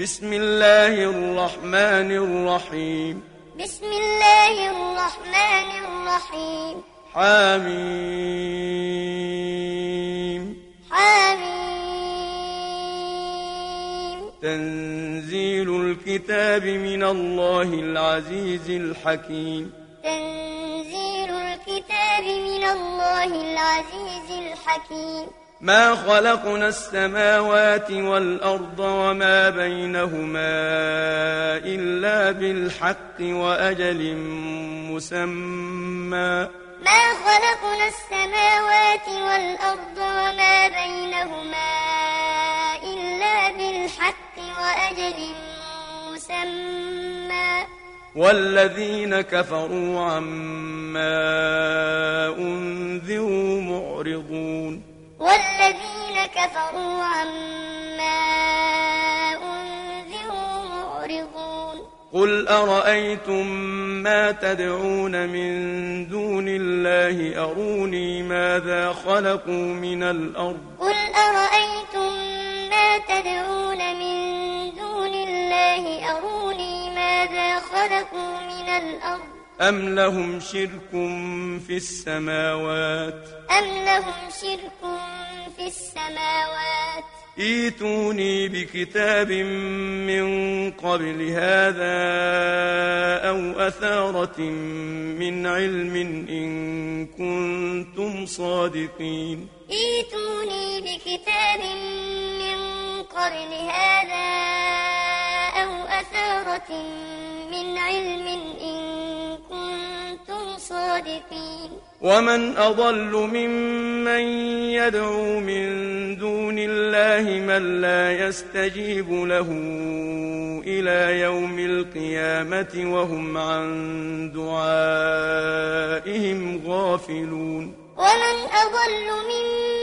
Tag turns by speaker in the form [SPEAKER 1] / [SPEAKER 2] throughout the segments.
[SPEAKER 1] بسم الله الرحمن الرحيم.
[SPEAKER 2] بسم الله الرحمن الرحيم.
[SPEAKER 1] حميم.
[SPEAKER 2] حميم.
[SPEAKER 1] تنزيل الكتاب من الله العزيز الحكيم.
[SPEAKER 2] تنزيل الكتاب من الله العزيز الحكيم.
[SPEAKER 1] ما خلقنا السماوات والأرض وما بينهما إلا بالحق وأجل مسمى.
[SPEAKER 2] ما خلقنا السماوات والأرض وما بينهما إلا بالحق وأجل مسمى.
[SPEAKER 1] والذين كفروا عما أنذروا معرضون.
[SPEAKER 2] والذين كفروا عما أنذروا معرضون.
[SPEAKER 1] قل أرأيتم ما تدعون من دون الله؟ أروني ماذا خلقوا من الأرض؟
[SPEAKER 2] قل أرأيتم ما تدعون من دون الله؟ أروني ماذا خلقوا من الأرض؟
[SPEAKER 1] أم لهم شرك في السماوات
[SPEAKER 2] أم لهم شرك في السماوات
[SPEAKER 1] ايتوني بكتاب من قبل هذا أو أثارة من علم إن كنتم صادقين.
[SPEAKER 2] ايتوني بكتاب من قبل هذا أو أثارة من علم إن كنتم صادقين.
[SPEAKER 1] ومن أضل ممن يدعو من دون الله من لا يستجيب له إلى يوم القيامة وهم عن دعائهم غافلون.
[SPEAKER 2] ومن أضل ممن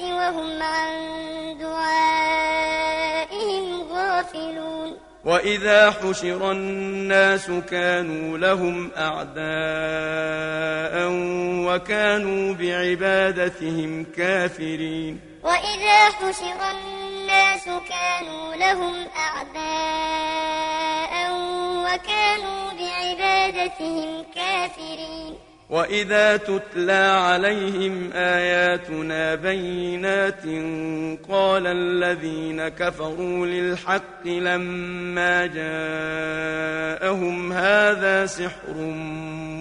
[SPEAKER 2] وهم عن دعائهم غافلون.
[SPEAKER 1] وإذا حشر الناس كانوا لهم أعداء وكانوا بعبادتهم كافرين.
[SPEAKER 2] وإذا حشر الناس كانوا لهم أعداء وكانوا بعبادتهم كافرين.
[SPEAKER 1] وإذا تتلى عليهم آياتنا بينات قال الذين كفروا للحق لما جاءهم هذا سحر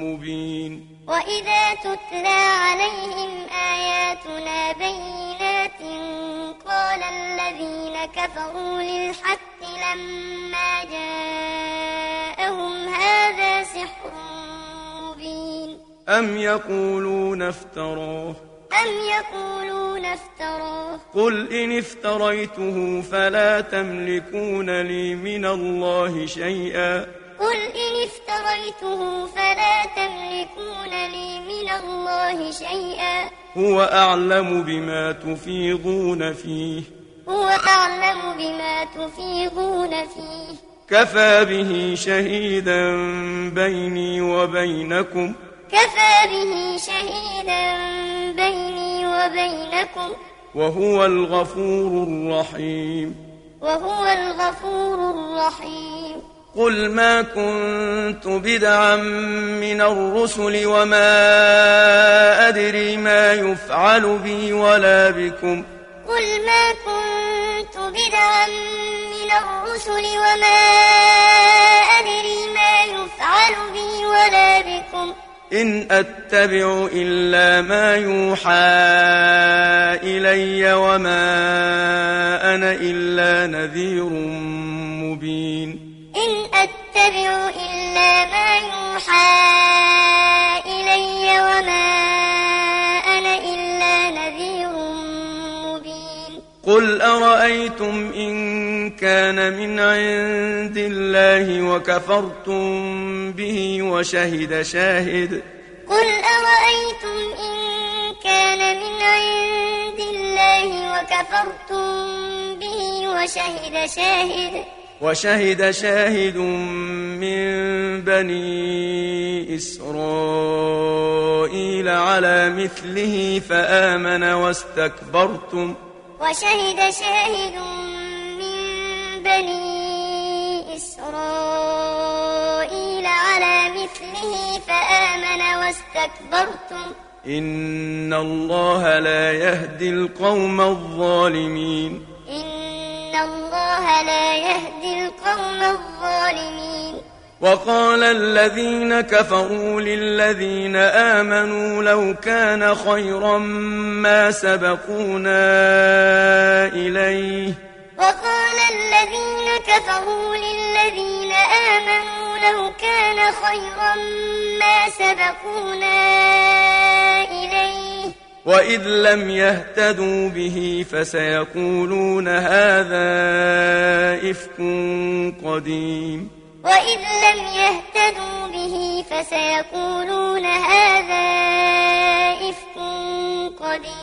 [SPEAKER 1] مبين
[SPEAKER 2] وإذا تتلى عليهم آياتنا بينات قال الذين كفروا للحق لما جاءهم هذا سحر
[SPEAKER 1] أم يقولون افتراه؟
[SPEAKER 2] أم يقولون افتراه؟
[SPEAKER 1] قل إن افتريته فلا تملكون لي من الله شيئا.
[SPEAKER 2] قل إن افتريته فلا تملكون لي من الله شيئا.
[SPEAKER 1] هو أعلم بما تفيضون فيه.
[SPEAKER 2] هو أعلم بما تفيضون فيه.
[SPEAKER 1] كفى به شهيدا بيني وبينكم.
[SPEAKER 2] كفى به شهيدا بيني وبينكم
[SPEAKER 1] وهو الغفور الرحيم.
[SPEAKER 2] وهو الغفور الرحيم.
[SPEAKER 1] قل ما كنت بدعا من الرسل وما أدري ما يفعل بي ولا بكم.
[SPEAKER 2] قل ما كنت بدعا من الرسل وما أدري ما يفعل بي
[SPEAKER 1] إن أتبع إلا ما يوحى إلي وما أنا إلا نذير مبين.
[SPEAKER 2] إن أتبع إلا ما يوحى إلي وما أنا إلا نذير مبين.
[SPEAKER 1] قل أرأيتم إن كان من عند الله وكفرتم به وشهد شاهد.
[SPEAKER 2] قل أرأيتم إن كان من عند الله وكفرتم به وشهد شاهد؟
[SPEAKER 1] وشهد شاهد من بني إسرائيل على مثله فآمن واستكبرتم.
[SPEAKER 2] وشهد شاهد من بني إسرائيل على مثله فآمن واستكبرتم.
[SPEAKER 1] إن الله لا يهدي القوم الظالمين.
[SPEAKER 2] إن الله لا يهدي القوم الظالمين.
[SPEAKER 1] وقال الذين كفروا للذين آمنوا لو كان خيرا ما سبقونا إليه.
[SPEAKER 2] وقال الذين كفروا للذين آمنوا لو كان خيرا ما سبقونا إليه.
[SPEAKER 1] وإذ لم يهتدوا به فسيقولون هذا إفك قديم.
[SPEAKER 2] وإذ لم يهتدوا به فسيقولون هذا إفك قديم.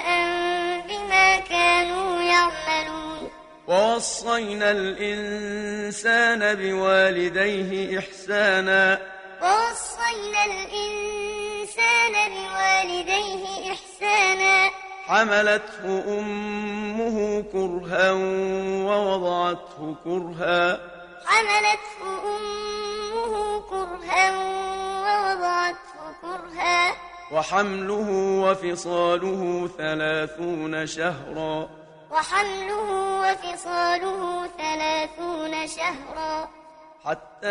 [SPEAKER 1] ووصينا الإنسان بوالديه إحسانا.
[SPEAKER 2] ووصينا الإنسان بوالديه إحسانا.
[SPEAKER 1] حملته أمه كرها ووضعته كرها.
[SPEAKER 2] حملته أمه كرها ووضعته كرها.
[SPEAKER 1] وحمله وفصاله ثلاثون شهرا.
[SPEAKER 2] وحمله وفصاله ثلاثون شهرا.
[SPEAKER 1] حتى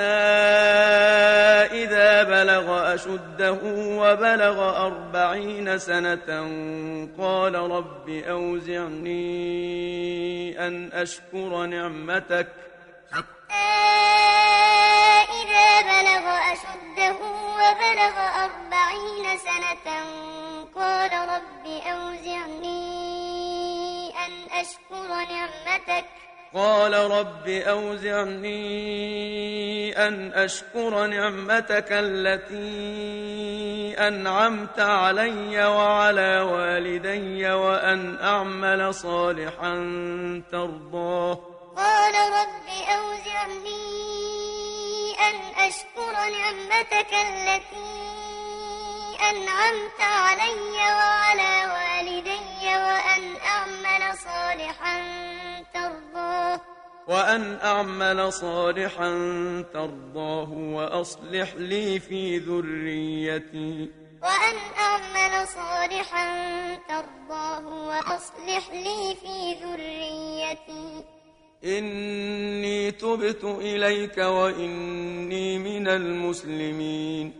[SPEAKER 1] إذا بلغ أشده وبلغ أربعين سنة قال رب أوزعني أن أشكر نعمتك.
[SPEAKER 2] حتى إذا بلغ أشده وبلغ أربعين سنة قال رب أوزعني أشكر نعمتك.
[SPEAKER 1] قال رب أوزعني أن أشكر نعمتك التي أنعمت علي وعلى والدي وأن أعمل صالحا ترضاه.
[SPEAKER 2] قال رب أوزعني أن أشكر نعمتك التي أنعمت علي وعلى والدي وأن صالحا ترضاه.
[SPEAKER 1] وأن أعمل صالحا ترضاه وأصلح لي في ذريتي.
[SPEAKER 2] وأن أعمل صالحا ترضاه وأصلح لي في ذريتي.
[SPEAKER 1] إني تبت إليك وإني من المسلمين.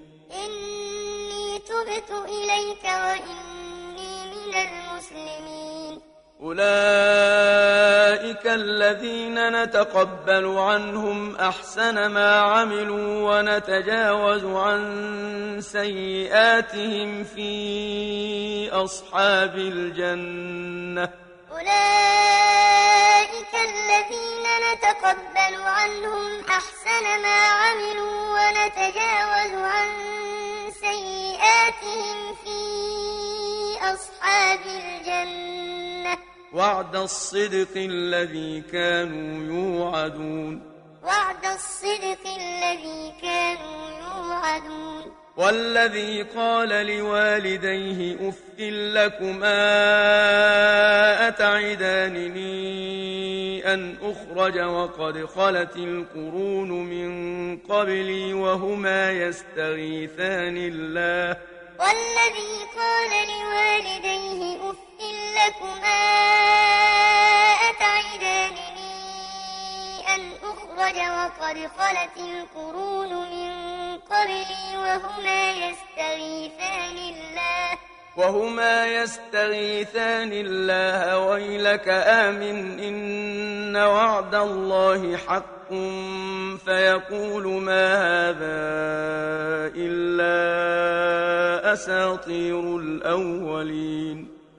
[SPEAKER 2] إني تبت إليك وإني من المسلمين.
[SPEAKER 1] أولئك الذين نتقبل عنهم أحسن ما عملوا ونتجاوز عن سيئاتهم في أصحاب الجنة.
[SPEAKER 2] أولئك الذين نتقبل عنهم أحسن ما عملوا ونتجاوز عن
[SPEAKER 1] وعد الصدق الذي كانوا يوعدون.
[SPEAKER 2] وعد الصدق الذي كانوا يوعدون.
[SPEAKER 1] والذي قال لوالديه أف لكما أتعدانني أن أخرج وقد خلت القرون من قبلي وهما يستغيثان الله.
[SPEAKER 2] والذي قال لوالديه أف لكما أتعدانني أن أخرج وقد خلت القرون من قبلي وهما يستغيثان الله
[SPEAKER 1] وهما يستغيثان الله ويلك آمن إن وعد الله حق فيقول ما هذا إلا أساطير الأولين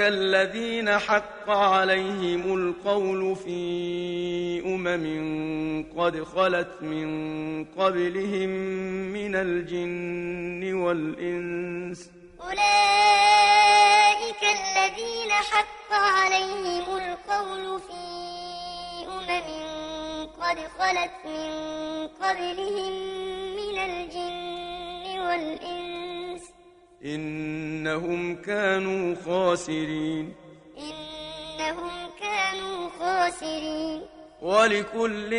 [SPEAKER 1] الذين حق عليهم القول في أمم قد خلت من قبلهم من الجن والإنس
[SPEAKER 2] أولئك الذين حق عليهم القول في أمم قد خلت من قبلهم من الجن والإنس
[SPEAKER 1] إنهم كانوا خاسرين.
[SPEAKER 2] إنهم كانوا خاسرين.
[SPEAKER 1] ولكل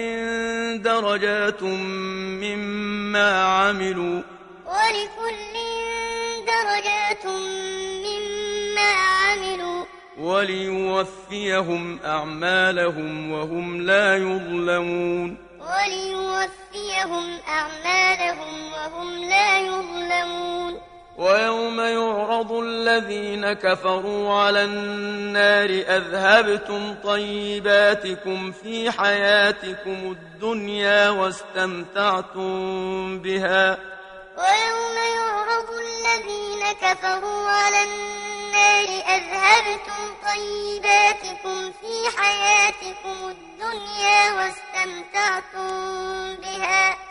[SPEAKER 1] درجات مما عملوا.
[SPEAKER 2] ولكل درجات مما عملوا.
[SPEAKER 1] وليوفيهم أعمالهم وهم لا يظلمون.
[SPEAKER 2] وليوفيهم أعمالهم وهم لا يظلمون.
[SPEAKER 1] ويوم يعرض الذين كفروا على النار أذهبتم طيباتكم في حياتكم الدنيا واستمتعتم بها.
[SPEAKER 2] ويوم يعرض الذين كفروا على النار أذهبتم طيباتكم في حياتكم الدنيا واستمتعتم بها.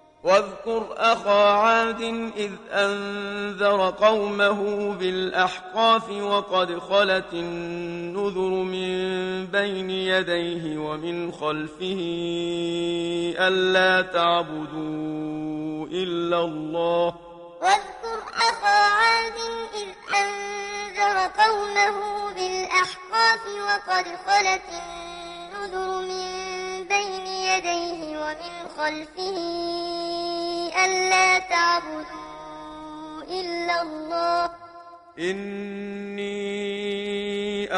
[SPEAKER 1] واذكر أخا عاد إذ أنذر قومه بالأحقاف وقد خلت النذر من بين يديه ومن خلفه ألا تعبدوا إلا الله.
[SPEAKER 2] واذكر أخا عاد إذ أنذر قومه بالأحقاف وقد خلت النذر من بين يديه ومن خلفه ألا تعبدوا إلا الله
[SPEAKER 1] إني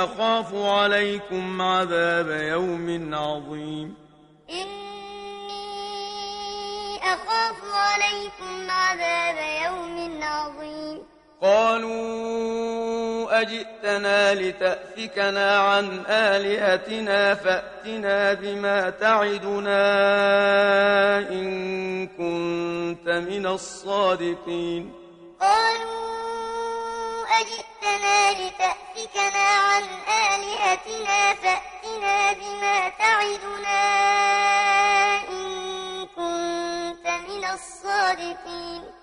[SPEAKER 1] أخاف عليكم عذاب يوم عظيم
[SPEAKER 2] إني أخاف عليكم عذاب يوم عظيم
[SPEAKER 1] قالوا أجئتنا لتأفكنا عن آلهتنا فأتنا بما تعدنا إن كنت من الصادقين.
[SPEAKER 2] قالوا أجئتنا لتأفكنا عن آلهتنا فأتنا بما تعدنا إن كنت من الصادقين.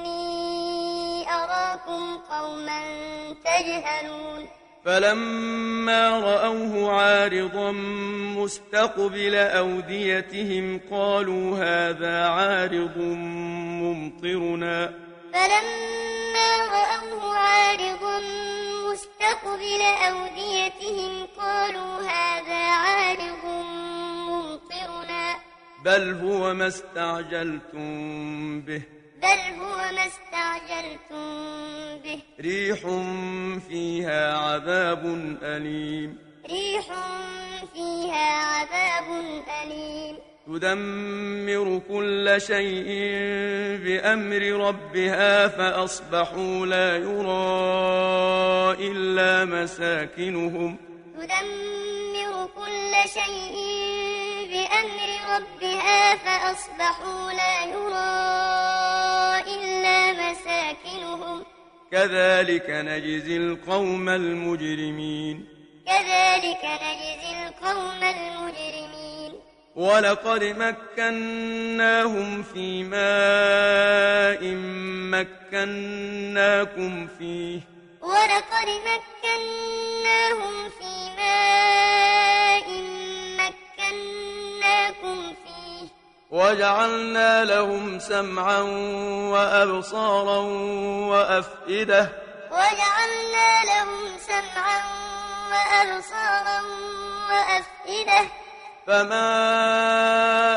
[SPEAKER 2] أراكم قوما تجهلون.
[SPEAKER 1] فلما رأوه عارضا مستقبل أوديتهم قالوا هذا عارض ممطرنا.
[SPEAKER 2] فلما رأوه قبل أوديتهم قالوا هذا عارض ممطرنا.
[SPEAKER 1] بل هو ما استعجلتم به.
[SPEAKER 2] بل هو ما استعجلتم به.
[SPEAKER 1] ريح فيها عذاب أليم.
[SPEAKER 2] ريح فيها عذاب أليم.
[SPEAKER 1] تدمر كل شيء بأمر ربها فأصبحوا لا يرى إلا مساكنهم.
[SPEAKER 2] تدمر كل شيء بأمر ربها فأصبحوا لا يرى مساكنهم.
[SPEAKER 1] كذلك نجزي القوم المجرمين.
[SPEAKER 2] كذلك نجزي القوم المجرمين.
[SPEAKER 1] ولقد مكناهم في ماء مكناكم فيه.
[SPEAKER 2] ولقد مكناهم في ماء مكناكم فيه.
[SPEAKER 1] وجعلنا لهم سمعا وأبصارا وأفئدة.
[SPEAKER 2] وجعلنا لهم سمعا وأبصارا وأفئدة.
[SPEAKER 1] فما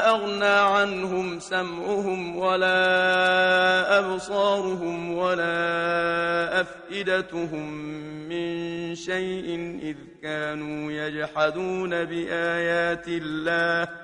[SPEAKER 1] أغنى عنهم سمعهم ولا أبصارهم ولا أفئدتهم من شيء إذ كانوا يجحدون بآيات الله.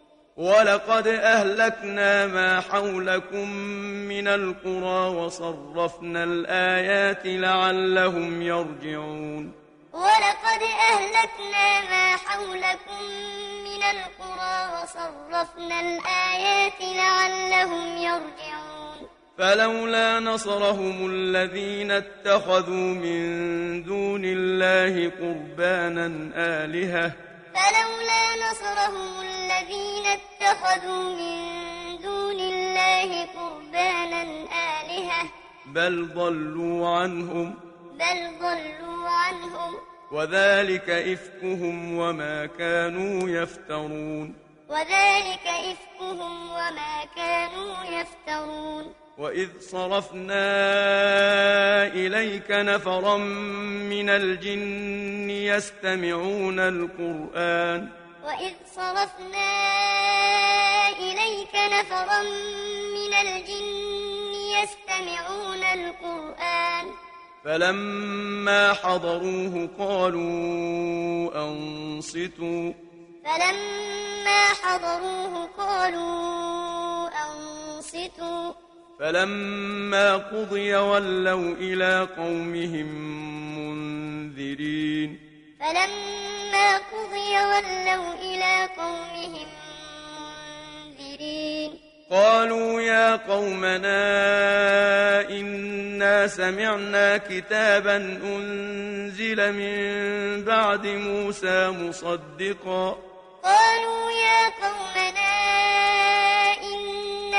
[SPEAKER 1] ولقد أهلكنا ما حولكم من القرى وصرفنا الآيات لعلهم يرجعون.
[SPEAKER 2] ولقد أهلكنا ما حولكم من القرى وصرفنا الآيات لعلهم يرجعون.
[SPEAKER 1] فلولا نصرهم الذين اتخذوا من دون الله قربانا آلهة
[SPEAKER 2] فلولا نصرهم الذين اتخذوا من دون الله قربانا آلهة.
[SPEAKER 1] بل ضلوا عنهم.
[SPEAKER 2] بل ضلوا عنهم.
[SPEAKER 1] وذلك إفكهم وما كانوا يفترون.
[SPEAKER 2] وذلك إفكهم وما كانوا يفترون.
[SPEAKER 1] وإذ صرفنا إليك نفرا من الجن يستمعون القرآن
[SPEAKER 2] وإذ صرفنا إليك نفرا من الجن يستمعون القرآن
[SPEAKER 1] فلما حضروه قالوا أنصتوا
[SPEAKER 2] فلما حضروه قالوا أنصتوا
[SPEAKER 1] فلما قضي ولوا إلى قومهم منذرين.
[SPEAKER 2] فلما قضي ولوا إلى قومهم منذرين.
[SPEAKER 1] قالوا يا قومنا إنا سمعنا كتابا أنزل من بعد موسى مصدقا.
[SPEAKER 2] قالوا يا قومنا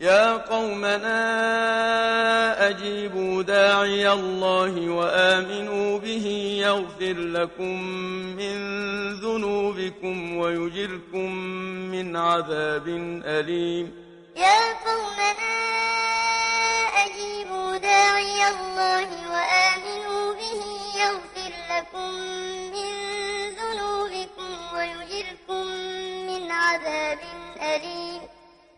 [SPEAKER 1] يا قومنا أجيبوا داعي الله وآمنوا به يغفر لكم من ذنوبكم ويجركم من عذاب أليم.
[SPEAKER 2] يا قومنا أجيبوا داعي الله وآمنوا به يغفر لكم من ذنوبكم ويجركم من عذاب أليم.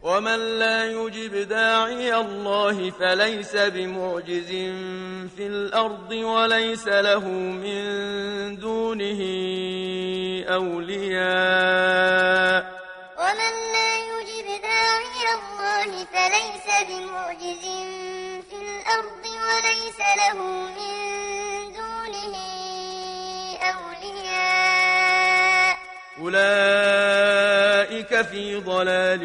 [SPEAKER 1] ومن لا يجب داعي الله فليس بمعجز في الأرض وليس له من دونه أولياء
[SPEAKER 2] ومن لا يجب داعي الله فليس بمعجز في الأرض وليس له من دونه أولياء
[SPEAKER 1] أولئك في ضلال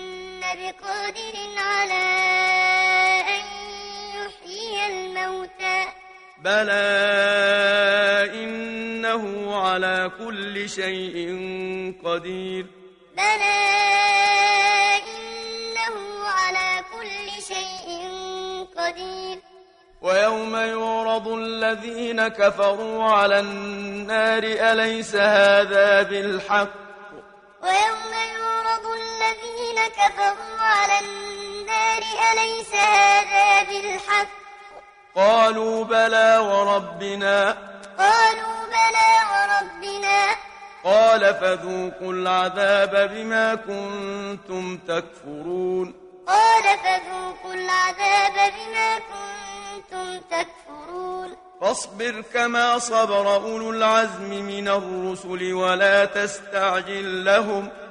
[SPEAKER 2] بقادر على أن يحيي الموتى.
[SPEAKER 1] بلى إنه على كل شيء قدير.
[SPEAKER 2] بلى إنه على كل شيء قدير.
[SPEAKER 1] ويوم يعرض الذين كفروا على النار أليس هذا بالحق؟
[SPEAKER 2] ويوم يعرض الذين كفروا على النار أليس هذا بالحق؟
[SPEAKER 1] قالوا بلى وربنا.
[SPEAKER 2] قالوا بلى وربنا.
[SPEAKER 1] قال فذوقوا العذاب بما كنتم تكفرون.
[SPEAKER 2] قال فذوقوا العذاب بما كنتم تكفرون.
[SPEAKER 1] فاصبر كما صبر أولو العزم من الرسل ولا تستعجل لهم.
[SPEAKER 2] فاصبر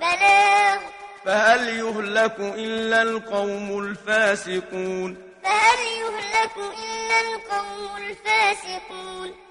[SPEAKER 2] بلاغ
[SPEAKER 1] فهل يهلك إلا القوم الفاسقون؟
[SPEAKER 2] فهل يهلك إلا القوم الفاسقون؟